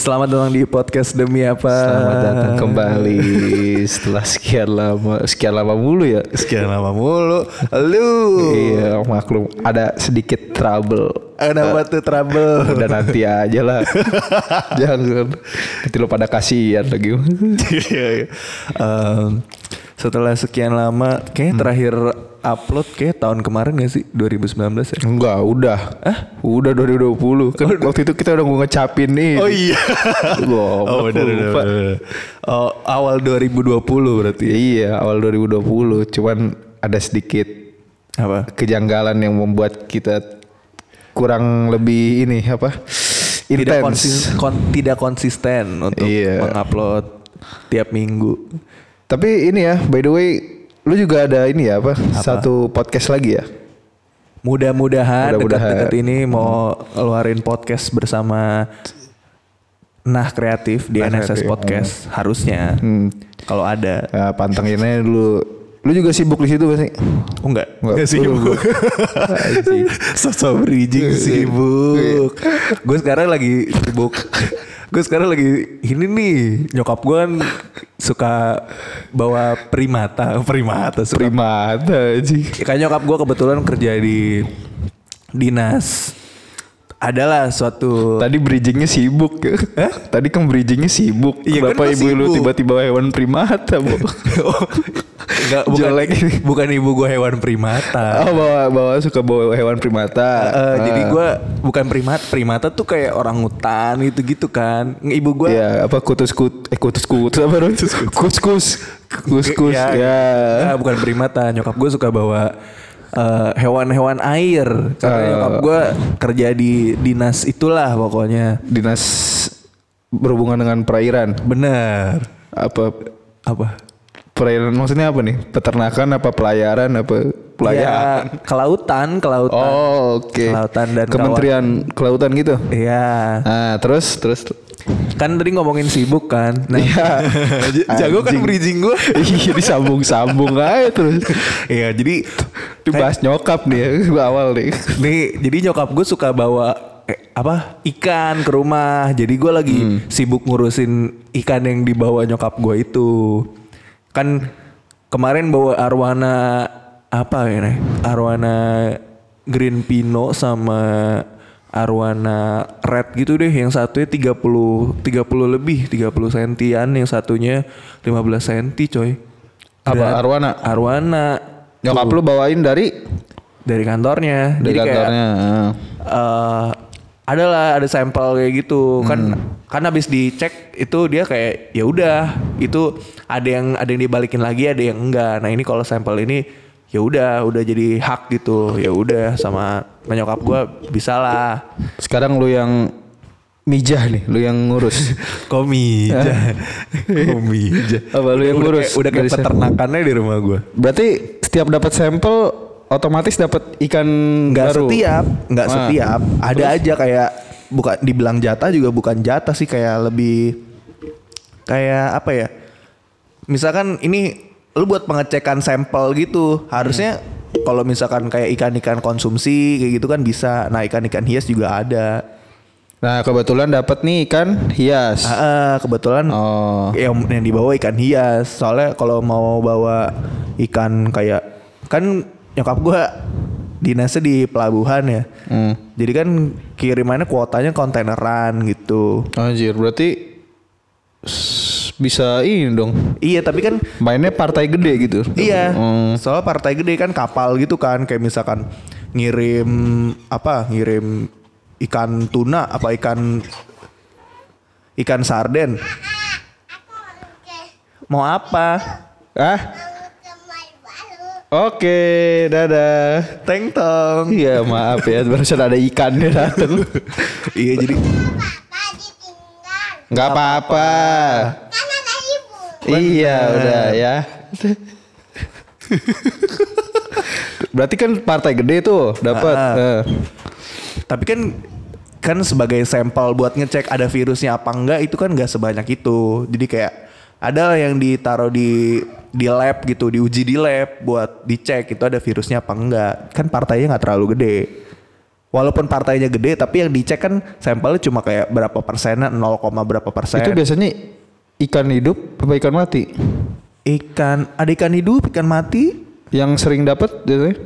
Selamat datang di podcast demi apa? Selamat datang kembali setelah sekian lama, sekian lama mulu ya. Sekian lama mulu. Lu. Iya maklum ada sedikit trouble. Ada apa tuh trouble? Udah nanti aja lah. Jangan nanti lo pada kasihan lagi. Em, setelah sekian lama, kayak terakhir upload kayak tahun kemarin gak sih? 2019 ya? Enggak, udah. Ah, udah 2020. Kan waktu itu kita udah mau ngecapin nih. Oh iya. Goblok, Oh benar benar. lupa. benar. Oh awal 2020 berarti. ya? Iya, awal 2020. Cuman ada sedikit Apa? kejanggalan yang membuat kita kurang lebih ini apa? Tidak Intens. konsisten, tidak konsisten untuk Iya. mengupload tiap minggu. Tapi ini ya, by the way, lu juga ada ini ya apa? Satu podcast lagi ya? Mudah-mudahan Mudah-mudahan. dekat-dekat ini mau ngeluarin podcast bersama Nah Kreatif di Nah NSS Kreatif, Podcast harusnya Hmm. kalau ada. Ya, pantengin aja dulu. Lu juga sibuk di situ pasti? Oh enggak, Enggak. enggak sibuk. Sosok bridging sibuk. Gue sekarang lagi sibuk. Gue sekarang lagi ini nih nyokap gue kan suka bawa primata, primata suka Primata sih. Ya, kan nyokap gue kebetulan kerja di dinas. Adalah suatu Tadi bridgingnya sibuk ya. Tadi kan bridgingnya sibuk. Iya, kan Kenapa gua ibu lu sibuk. tiba-tiba hewan primata, Bu? Oh, Enggak, bukan, Jelek bukan ibu gue hewan primata. oh, bawa bawa suka bawa hewan primata. Eh, Jadi Ah. gue bukan primat, primata tuh kayak orang hutan gitu-gitu kan. Ibu gue Iya, apa kutus kut eh kutus kutus apa dong? Kus kus kus kus ya, ya. Nah, bukan primata. Nyokap gue suka bawa eh, hewan-hewan air. Karena Eh. nyokap gue kerja di dinas itulah pokoknya. Dinas berhubungan dengan perairan. Bener. Apa Apa? Perairan maksudnya apa nih? Peternakan apa pelayaran apa pelayaran? Ya, kelautan, kelautan. Oh, oke. Kelautan dan Kementerian Kelautan gitu. Iya. Nah, terus terus Kan tadi ngomongin sibuk kan. Nah, Iya. jago kan bridging gue. Iya disambung-sambung aja terus. Iya, jadi Dibahas nyokap nih ya awal nih. Nih, jadi nyokap gue suka bawa eh, apa ikan ke rumah. Jadi gue lagi Hmm. sibuk ngurusin ikan yang dibawa nyokap gue itu. Kan kemarin bawa arwana apa ya nih? Arwana green pino sama arwana red gitu deh. Yang satunya 30 30 lebih, 30 sentian, yang satunya 15 senti, coy. Apa Dan- arwana? Arwana. Nyokap lu bawain dari dari kantornya. dari Jadi kayak kantornya. ah. eh ada lah ada sampel kayak gitu. Kan kan habis dicek itu dia kayak ya udah itu ada yang ada yang dibalikin lagi ada yang enggak. Nah ini kalau sampel ini ya udah udah jadi hak gitu. Ya udah sama menyokap gua bisa lah. Sekarang lu yang mijah nih, lu yang ngurus. komija komija Apa lu yang udah ngurus? kayak, udah kayak dari sam- peternakannya di rumah gua. Berarti setiap dapat sampel otomatis dapat ikan nggak baru. setiap nggak Ah. setiap ada aja kayak bukan dibilang jatah juga bukan jatah sih kayak lebih kayak apa ya misalkan ini lu buat pengecekan sampel gitu harusnya kalau misalkan kayak ikan-ikan konsumsi kayak gitu kan bisa nah ikan-ikan hias juga ada Nah, kebetulan dapat nih ikan hias. Ah, ah, kebetulan Oh. yang, yang dibawa ikan hias soalnya kalau mau bawa ikan kayak kan nyokap gua dinasnya di pelabuhan ya Hmm. jadi kan kirimannya kuotanya kontaineran gitu Anjir, berarti bisa ini dong. iya tapi kan Mainnya partai gede gitu. iya Hmm. soalnya partai gede kan kapal gitu kan kayak misalkan ngirim apa ngirim ikan tuna apa ikan ikan sarden mau apa Ah? Oke, dadah. teng tong Iya, maaf ya, barusan ada ikannya datang. iya jadi Nggak apa-apa. Iya, udah ya. Berarti kan partai gede tuh dapat. Ah, ah. Eh. Tapi kan kan sebagai sampel buat ngecek ada virusnya apa enggak itu kan nggak sebanyak itu. Jadi kayak ada yang ditaruh di di lab gitu, diuji di lab buat dicek itu ada virusnya apa enggak. Kan partainya nggak terlalu gede. walaupun partainya gede tapi yang dicek kan sampelnya cuma kayak berapa persennya 0, berapa persen. Itu biasanya ikan hidup apa ikan mati? ikan ada ikan hidup, ikan mati. Yang sering dapat biasanya?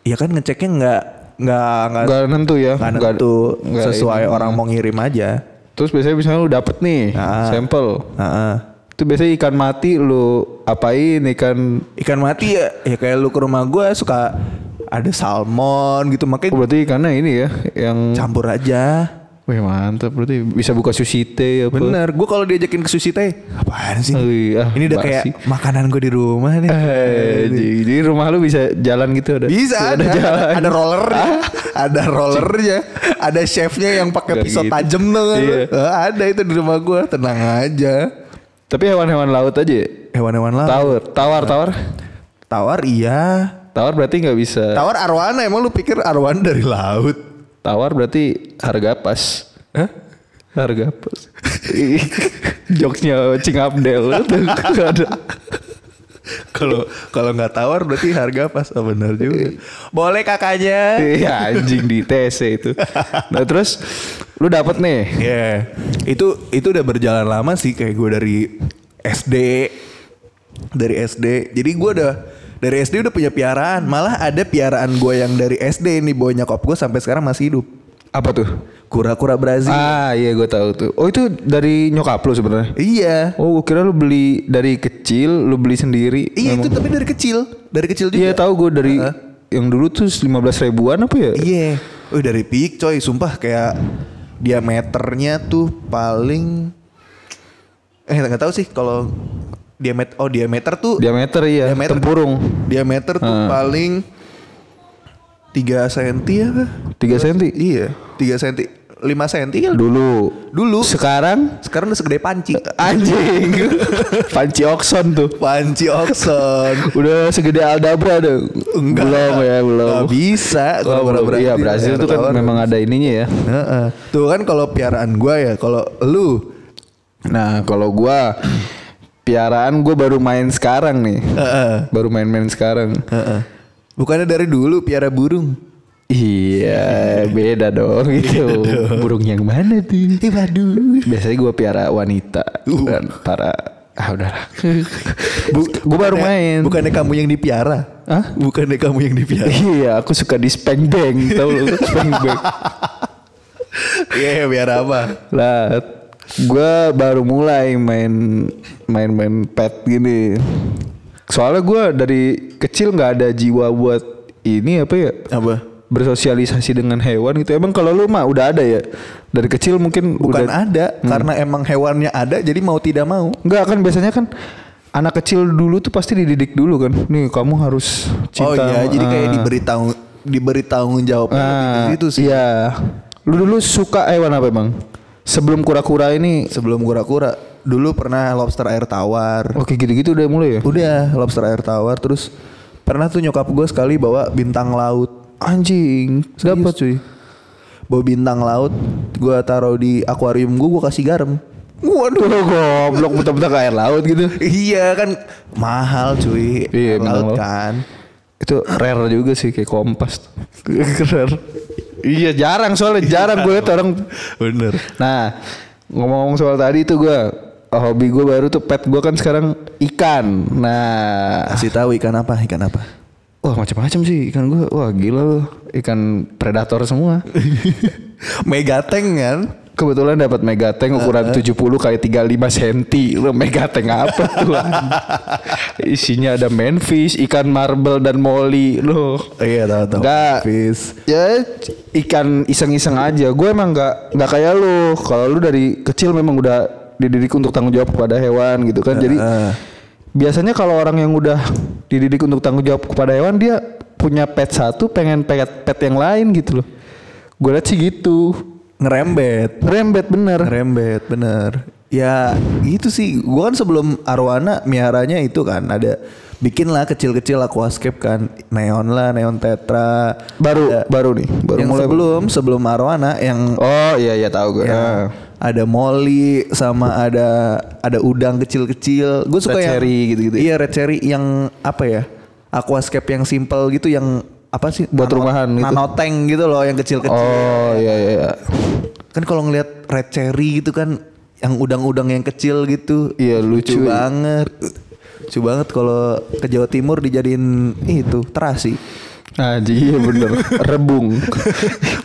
Ya kan ngeceknya nggak nggak nggak Gak nentu ya. nggak nentu nggak sesuai ini. orang mau ngirim aja. Terus biasanya misalnya lu dapet nih Ah. sampel. Heeh. Itu biasanya ikan mati lu apain ikan Ikan mati ya, ya kayak lu ke rumah gue suka ada salmon gitu Oh, makanya berarti ikannya ini ya yang campur aja. Wih mantap berarti bisa buka sushi teh apa. Bener, gue kalau diajakin ke sushi teh, apaan sih? Wih, ah, Ini udah basi. kayak makanan gue di rumah nih. Eh, jadi rumah lu bisa jalan gitu ada. Bisa ada, jalan. ada rollernya, ada rollernya, ada chefnya yang pakai pisau gitu. tajam tuh. Iya. Eh, Ada itu di rumah gue, tenang aja. Tapi hewan-hewan laut aja. ya? Hewan-hewan laut. Tawar, tawar, tawar. Tawar iya. Tawar berarti nggak bisa. Tawar arwana emang lu pikir arwana dari laut? Tawar berarti harga pas. Hah? Harga pas. Ih, Jokesnya Cing Abdel ada. Kalau kalau nggak tawar berarti harga pas. Oh, benar juga. Boleh kakaknya. Iya anjing di TC itu. Nah terus lu dapat nih. Iya. Itu itu udah berjalan lama sih kayak gue dari SD. Dari SD. Jadi gue udah dari SD udah punya piaraan. Malah ada piaraan gue yang dari SD nih bawa nyokap gue sampai sekarang masih hidup. Apa tuh? Kura-kura Brazil. Ah iya gue tahu tuh. Oh itu dari nyokap lu sebenarnya. Iya. Oh gue kira lu beli dari kecil, lu beli sendiri. Iya itu tapi dari kecil. Dari kecil juga. Iya tahu gue dari yang dulu tuh 15 ribuan apa ya? Iya. Oh dari pik coy, sumpah kayak diameternya tuh paling eh nggak tahu sih kalau diameter oh diameter tuh Diameter iya, Diameter. tempurung. diameter tuh Ah. paling 3 cm apa? 3 cm. Iya, 3 cm. 5 cm kan Dulu. dulu. Sekarang Sekarang udah segede panci. anjing. Panci Okson tuh. panci Oxon. Udah segede Aldabra dong. Belum ya, belum. Nggak bisa Oh, kalau belum. Iya, Brazil tuh kan memang ada ininya ya. Heeh. Tuh kan kalau piaraan gua ya, kalau lu Nah, kalau gua piaraan gua baru main sekarang nih. Heeh. Baru main-main sekarang. Heeh. Bukannya dari dulu piara burung. Iya, beda dong gitu. Burung yang mana tuh? Eh waduh. Biasanya gua piara wanita Uh. dan para ah udahlah. gua baru main. Bukannya kamu yang dipiara? Hah? Bukannya kamu yang dipiara? Iya, aku suka di spank bang, tau lu spank bang. Iya, biar apa? Lah, gua baru mulai main main-main pet gini. Soalnya gua dari kecil nggak ada jiwa buat ini apa ya? Apa? Bersosialisasi dengan hewan gitu. Emang kalau lu mah udah ada ya? Dari kecil mungkin Bukan udah ada, karena emang hewannya ada, jadi mau tidak mau. Enggak kan biasanya kan anak kecil dulu tuh pasti dididik dulu kan. Nih kamu harus cinta. oh iya, sama- jadi kayak ah. diberi tahu diberi tanggung jawab Ah, gitu sih. Iya. Lu dulu suka hewan apa emang? Sebelum kura-kura ini Sebelum kura-kura, dulu pernah lobster air tawar. Oke gitu-gitu udah mulai ya? Udah lobster air tawar, terus pernah tuh nyokap gue sekali bawa bintang laut. Anjing, dapat cuy. Bawa bintang laut, gue taruh di akuarium gue, gue kasih garam. Waduh, goblok ke air laut gitu. iya kan mahal cuy. Iya, Air laut laut. kan. Itu rare juga sih kayak kompas. rare. Iya jarang soalnya jarang gue liat orang. Bener. Nah ngomong-ngomong soal tadi itu gue hobi gue baru tuh pet gue kan sekarang ikan. Nah Kasih tahu ikan apa? Ikan apa? Wah macam-macam sih ikan gue. Wah gila loh ikan predator semua. Megateng kan? Kebetulan dapat megateng ukuran 70 kali 35 cm. Lo megateng apa tuh? Isinya ada manfish, ikan marble dan molly. Loh. Iya tahu tahu. Enggak. Fish. Ya ikan iseng-iseng aja. Gue emang nggak nggak kayak lu. Kalau lu dari kecil memang udah dididik untuk tanggung jawab kepada hewan gitu kan. Jadi biasanya kalau orang yang udah dididik untuk tanggung jawab kepada hewan dia punya pet satu pengen pet pet yang lain gitu loh. Gue liat sih gitu. Ngerembet. Rembet bener. Ngerembet bener. Ya gitu sih. Gua kan sebelum arwana miaranya itu kan ada bikin lah kecil-kecil aquascape kan neon lah neon tetra Baru Ada- baru nih. Baru yang mulai. sebelum sebelum arwana yang Oh iya iya tahu gue. Ya, ada molly sama ada ada udang kecil-kecil. Gue suka Red yang cherry gitu-gitu ya? Iya red cherry yang apa ya? Aquascape yang simple gitu yang apa sih? Buat rumahan gitu. Nanoteng gitu loh yang kecil-kecil. Oh iya iya. iya. Kan kalau ngelihat red cherry gitu kan yang udang-udang yang kecil gitu. Iya, lucu ya. banget. Lucu banget kalau ke Jawa Timur dijadiin itu terasi. Anjing iya bener. Rebung.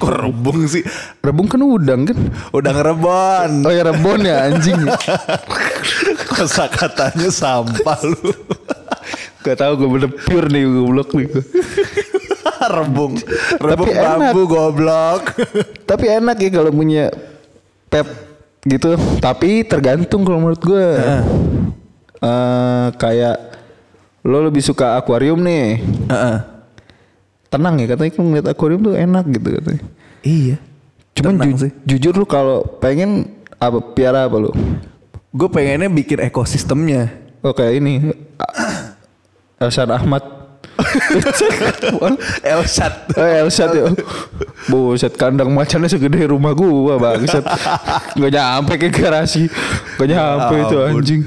Kok rebung sih? Rebung kan udang kan? Udang rebon. Oh ya rebon ya anjing. Kosa katanya sampah lu. Gak tau gue bener pure nih goblok nih gue. rebung. Rebung Tapi enak. bambu goblok. Tapi enak ya kalau punya pet gitu. Tapi tergantung kalau menurut gue. Eh, kayak lo lebih suka akuarium nih. Heeh. Tenang ya katanya kan ngeliat akuarium tuh enak gitu katanya. Iya. Cuman ju- sih. jujur lu kalau pengen apa piara apa lu? Gue pengennya bikin ekosistemnya. Oh kayak ini Elsan Ahmad. Elshad. Oh Elsan ya. Buset kandang macannya segede rumah gua bangsat. Gak nyampe ke garasi. Gak nyampe itu ampun. anjing.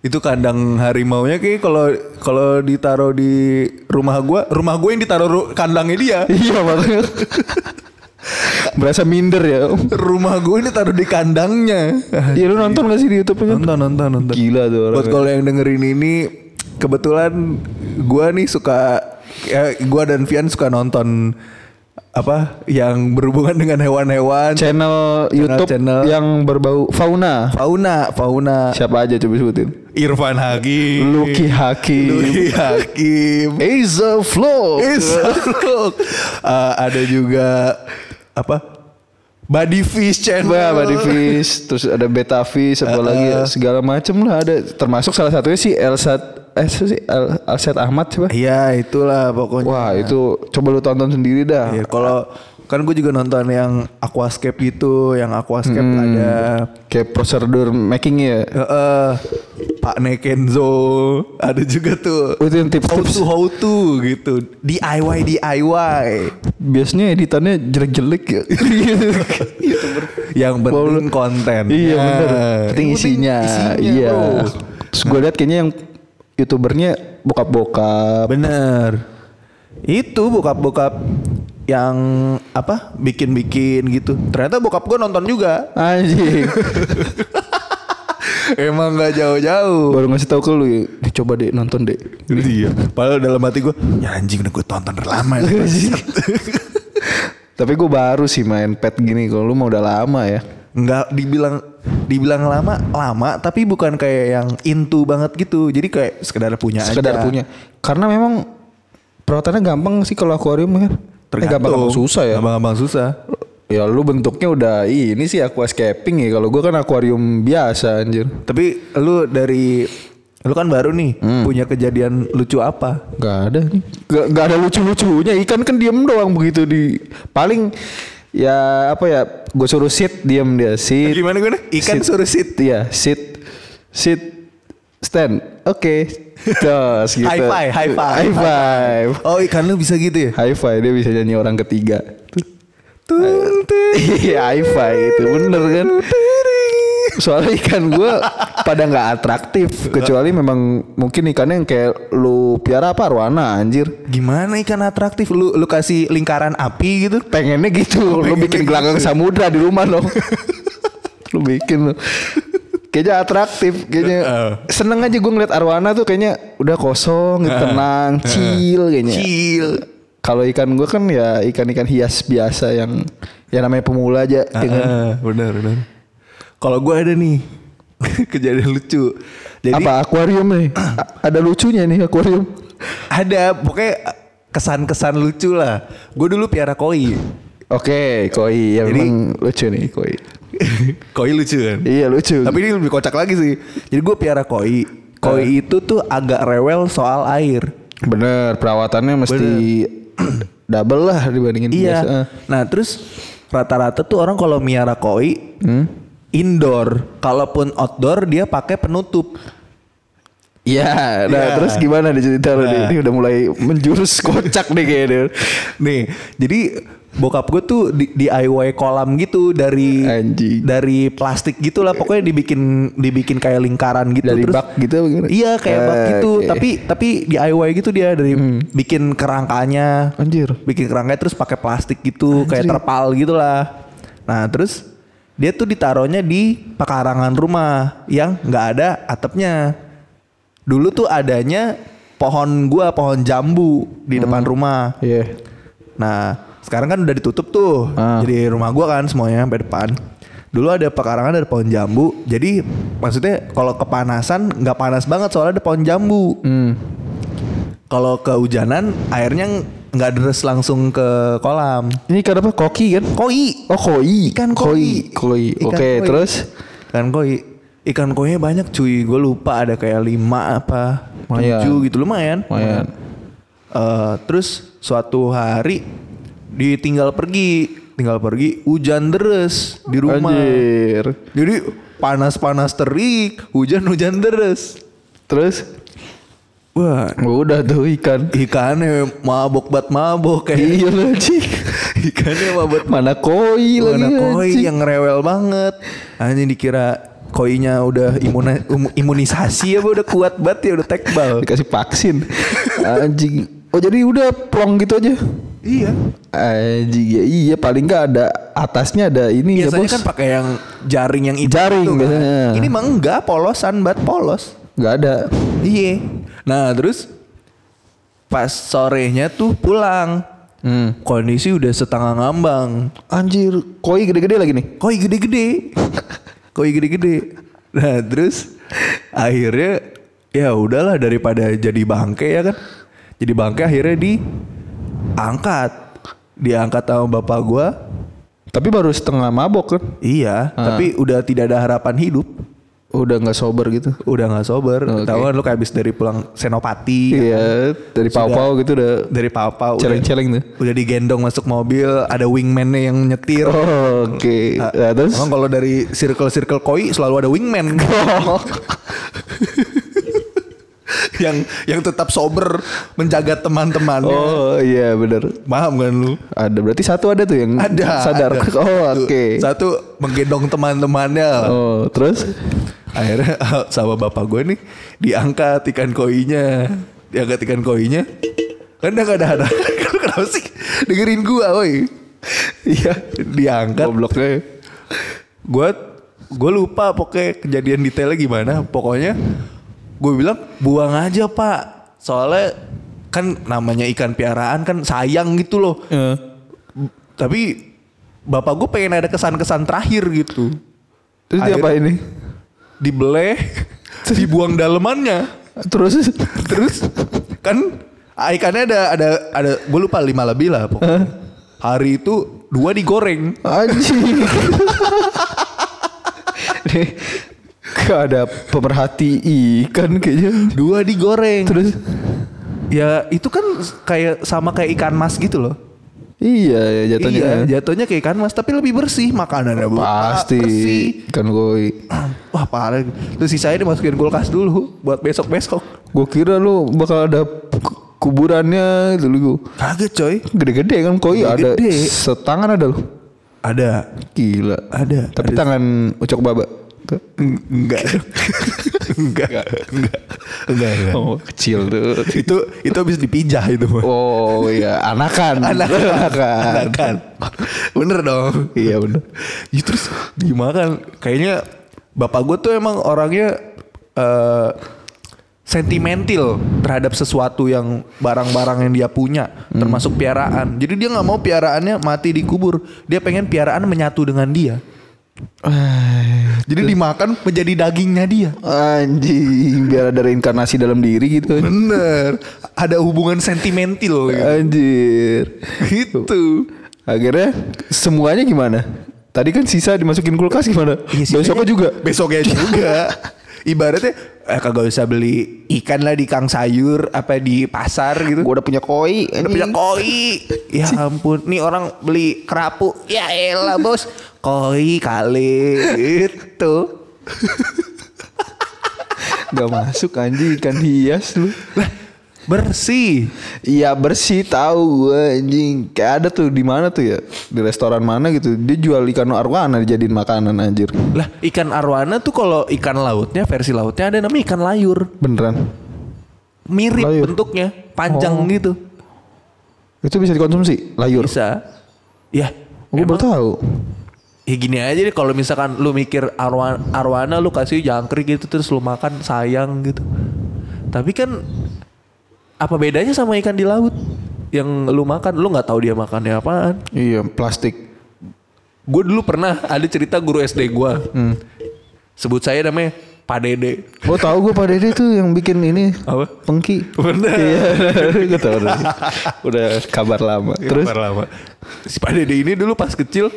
Itu kandang harimaunya kayak kalau kalau ditaruh di rumah gua, rumah gue yang ditaruh ru- kandangnya dia. Iya makanya. Berasa minder ya. rumah gue ini taruh di kandangnya. Iya lu nonton gak sih di Youtube kan? nonton nonton nonton. Gila tuh orang. Buat kalau yang dengerin ini kebetulan gua nih suka ya gua dan Vian suka nonton apa yang berhubungan dengan hewan-hewan Channel YouTube channel. yang berbau fauna. fauna fauna Siapa aja coba sebutin. Irfan Hakim Lucky Hakim. Lucky Hakim Aza Vlog. Isa Vlog. Uh, ada juga apa Body Fish Channel Wah, Body Fish, terus ada Beta Fish, apa lagi ya, segala macem lah ada. Termasuk salah satunya si Elsat, eh sih El, Elsat Ahmad coba. Iya itulah pokoknya Wah itu coba lu tonton sendiri dah. Iya, kalau kan gue juga nonton yang aquascape gitu, yang aquascape Hmm. ada Kayak prosedur makingnya ya. eh, eh, Pak Nekenzo, ada juga tuh. Oh, itu yang How tips-tips. to how to gitu, DIY DIY. Biasanya editannya jelek-jelek ya. Yang penting konten. iya Ya. bener. Penting isinya. iya. bro. Terus gue liat kayaknya yang youtubernya bokap-bokap. Bener. Itu bokap-bokap yang apa bikin-bikin gitu. Ternyata bokap gue nonton juga. Anjing. Emang nggak jauh-jauh. Baru ngasih tahu ke lu ya. "Nih, coba deh nonton deh. Iya. Padahal dalam hati gue, ya anjing udah gue tonton lama ya. Tapi gue baru sih main pet gini. Kalau lu mau udah lama ya. Nggak dibilang dibilang lama lama tapi bukan kayak yang into banget gitu. Jadi kayak sekedar punya sekedar aja. punya karena memang perawatannya gampang sih kalau akuarium kan Eh, gampang-gampang susah ya Gampang-gampang susah. ya lu bentuknya udah ini sih aquascaping ya kalau gua kan akuarium biasa anjir Tapi lu dari lu kan baru nih Hmm. punya kejadian lucu apa? Gak ada nih Gak, gak ada lucu-lucunya ikan kan diem doang begitu di paling ya apa ya gue suruh sit diem dia sit Gimana gue Ikan Sit. suruh sit. iya sit sit stand oke terus gitu High five, high five. high five Oh ikan lu bisa gitu ya? high five dia bisa nyanyi orang ketiga ting. Iya hi-fi itu bener kan Soalnya ikan gue pada nggak atraktif Kecuali memang mungkin ikannya yang kayak lu piara apa arwana anjir Gimana ikan atraktif? Lu lu kasih lingkaran api gitu? Pengennya gitu Lu pengennya bikin gitu. gelanggang samudra di rumah lo Lu bikin lo Kayaknya atraktif Kayaknya seneng aja gue ngeliat arwana tuh kayaknya Udah kosong tenang chill kayaknya Chill. Kalau ikan gue kan ya ikan-ikan hias biasa yang Ya namanya pemula aja kan? Ah, benar benar. Kalau gue ada nih kejadian lucu. Jadi apa akuarium nih? Ada lucunya nih akuarium. ada pokoknya kesan-kesan lucu lah. Gue dulu piara koi. Oke, koi ya Jadi- memang lucu nih koi. koi lucu kan? Iya lucu. Tapi ini lebih kocak lagi sih. Jadi gue piara koi. Koi itu tuh agak rewel soal air. bener perawatannya mesti double lah dibandingin biasa. Iya. Nah terus rata-rata tuh orang kalau miara koi Hmm? Indoor, kalaupun outdoor dia pakai penutup. Iya, nah Iya. terus gimana nih cerita nih? Nah. Ini udah mulai menjurus kocak nih kayaknya. Nih, jadi bokap gue tuh di, DIY kolam gitu dari Anjing. dari plastik gitu lah pokoknya dibikin dibikin kayak lingkaran gitu Dari terus bak gitu iya kayak bak Ah, gitu oke. Hmm. tapi tapi DIY gitu dia dari bikin kerangkanya Anjir. bikin kerangkanya terus pakai plastik gitu kayak terpal gitu lah nah terus dia tuh ditaruhnya di pekarangan rumah yang nggak ada atapnya dulu tuh adanya pohon gua pohon jambu di depan rumah Iya. Nah, sekarang kan udah ditutup tuh. Ah. Jadi rumah gua kan semuanya sampai depan. Dulu ada pekarangan dari pohon jambu. Jadi maksudnya kalau kepanasan nggak panas banget soalnya ada pohon jambu. Hmm. Kalau kehujanan airnya nggak deres langsung ke kolam. Ini ikan apa? Koki kan? Koi. Oh koi. Ikan koi. Koi. Ikan Oke, koi. terus? Ikan koi. Ikan koinya banyak cuy. Gue lupa ada kayak lima apa Lumayan. tujuh gitu lumayan. Lumayan. Eh, terus suatu hari ditinggal pergi, tinggal pergi hujan deres di rumah. Anjir. Jadi panas-panas terik, hujan-hujan deres. Terus? Wah, Udah tuh ikan. ikannya mabok bat mabok kayak Iya anjing. ikannya mabok Mana koi lagi mana koi anjing. yang rewel banget. Hanya dikira koinya udah imuna- um- imunisasi ya udah kuat banget ya udah tekbal. dikasih vaksin. Anjing. Oh jadi udah plong gitu aja. Iya. Anjing ya iya paling nggak ada atasnya ada ini ya Biasanya bos. kan pakai yang jaring yang hitam Jaring itu kan. biasanya. Ini mah enggak polosan bat polos. Nggak ada. Iya. Nah terus pas sorenya tuh pulang. Hmm. Kondisi udah setengah ngambang. Anjir, koi gede-gede lagi nih. Koi gede-gede. Koi gede-gede. Nah terus akhirnya ya udahlah daripada jadi bangke ya kan. Jadi bangke akhirnya diangkat. Diangkat sama bapak gua. Tapi baru setengah mabok kan? Iya, tapi udah tidak ada harapan hidup. Udah nggak sober gitu. Udah nggak sober. Oke. Tahu kan lu kayak habis dari pulang senopati. Iya, dari Sudah. pau-pau gitu udah Dari papa udah- celeng-celeng tuh. Udah digendong masuk mobil, ada wingman-nya yang nyetir. Oh, Oke. Nah, Nah, terus Emang kalau dari circle-circle koi selalu ada wingman. yang yang tetap sober menjaga teman-temannya. Oh iya bener Paham kan lu? Ada berarti satu ada tuh yang Ada. sadar. ada. Oh oke. Satu menggendong teman-temannya. Oh terus Akhirnya sama bapak gue nih diangkat ikan koinya, diangkat ikan koinya. Kan udah gak ada ada. Kenapa sih dengerin gua, woi? Iya, diangkat. gobloknya. Gue gue lupa pokoknya kejadian detailnya gimana. Pokoknya gue bilang buang aja pak. Soalnya kan namanya ikan piaraan kan sayang gitu loh. Eh, Tapi bapak gue pengen ada kesan-kesan terakhir gitu. Terus dia Akhir- apa ini? Dibeleh, dibuang dalemannya. Terus Terus kan ikannya ada ada ada gue lupa lima lebih lah pokoknya. Hari itu dua digoreng. anjing. Nih, Gak ada pemerhati ikan kayaknya. Dua digoreng. Terus Ya itu kan kayak sama kayak ikan mas gitu loh. Iya ya jatuhnya. Iya, jatuhnya kayak ikan mas tapi lebih bersih makanannya Bu. Pasti bersih. ikan koi. Wah parah. Terus sisanya dimasukin kulkas dulu buat besok-besok. Gue kira lu bakal ada ku- kuburannya gitu lu. Kaget coy. Gede-gede kan koi ada Gede-gede. setangan ada lu. Ada. Gila. Ada. Tapi Ada. tangan ucok baba. Enggak. enggak. Enggak. Enggak. enggak. Oh kecil tuh. itu itu habis dipijah itu mah. Oh iya anakan. Anakan. anakan. Anakan. Bener dong. Iya bener. Ya, terus dimakan. Kayaknya bapak gue tuh emang orangnya eh sentimental terhadap sesuatu yang barang-barang yang dia punya, termasuk piaraan. Jadi dia nggak mau piaraannya mati dikubur. Dia pengen piaraan menyatu dengan dia. Jadi dimakan menjadi dagingnya dia. Anjing biar ada reinkarnasi dalam diri gitu. Bener. Ada hubungan sentimental gitu. Anjir. gitu. Akhirnya semuanya gimana? Tadi kan sisa dimasukin kulkas gimana? Iya, Besoknya juga. Besoknya juga. Ibaratnya eh, kagak usah beli ikan lah di kang sayur apa di pasar gitu. Gue udah punya koi. Udah punya koi. Ya ampun, nih orang beli kerapu. Ya elah bos, koi kali itu. nggak masuk anjing ikan hias lu. Lah, bersih. Iya bersih tahu gue anjing. Kayak ada tuh di mana tuh ya? Di restoran mana gitu. Dia jual ikan arwana dijadiin makanan anjir. Lah, ikan arwana tuh kalau ikan lautnya versi lautnya ada namanya ikan layur. Beneran. Mirip Layur. bentuknya, panjang Oh. gitu. Itu bisa dikonsumsi layur. Bisa. Ya, Gue baru tahu. Ya gini aja deh kalau misalkan lu mikir arwana, arwana lu kasih jangkrik gitu terus lu makan sayang gitu. Tapi kan apa bedanya sama ikan di laut yang lu makan lu nggak tahu dia makannya apaan. Iya plastik. Gue dulu pernah ada cerita guru SD gue. Sebut saya namanya Pak Dede. Oh tahu gue Pak Dede tuh yang bikin ini Apa? pengki. Bener. Iya, gue tahu udah. Udah kabar lama. Terus Terus lama. Si Pak Dede ini dulu pas kecil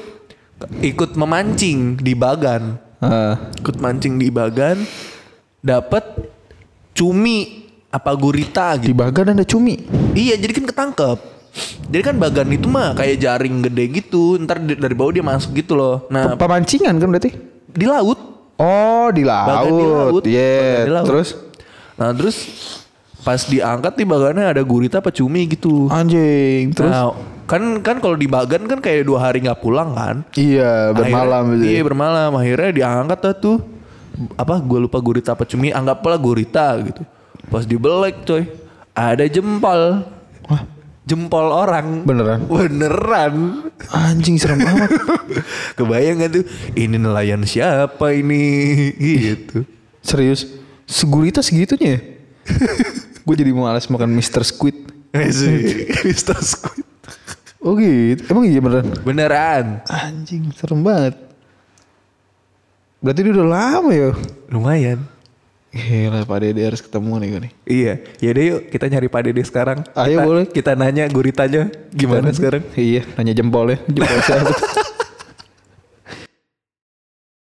ikut memancing di Bagan. ah, ikut mancing di Bagan dapat cumi apa gurita di gitu. Bagan ada cumi. Iya, jadi kan ketangkep. Jadi kan Bagan itu mah kayak jaring gede gitu, ntar di- dari bawah dia masuk gitu loh. Nah, Pemancingan kan berarti? di laut. Oh di Bagan di laut. Iya. Bagan di laut. Terus Nah, terus pas diangkat di Bagannya ada gurita apa cumi gitu. anjing. Terus Nah, kan kan kalau di Bagan kan kayak dua hari nggak pulang kan. iya bermalam Akhirnya- gitu. Iya bermalam. Akhirnya diangkat tuh. Apa gue lupa gurita apa cumi. Anggaplah gurita gitu. Pas dibelek coy. Ada jempol. Wah, Jempol orang. beneran. Beneran. Anjing serem amat. Kebayang gak tuh? Ini nelayan siapa ini? Gitu. Serius. Segurita segitunya ya? gue jadi malas makan Mr. Squid. Asik. Mr. Squid. Oh gitu. Emang iya beneran? Beneran. Anjing serem banget. Berarti dia udah lama ya? Lumayan. Gila Pak Dede harus ketemu nih gue nih. Iya. Yaudah yuk kita nyari Pak Dede sekarang. Ayo, Kita- boleh. Kita nanya guritanya gimana Kita- sekarang. Iya, nanya jempolnya. Jempol siapa?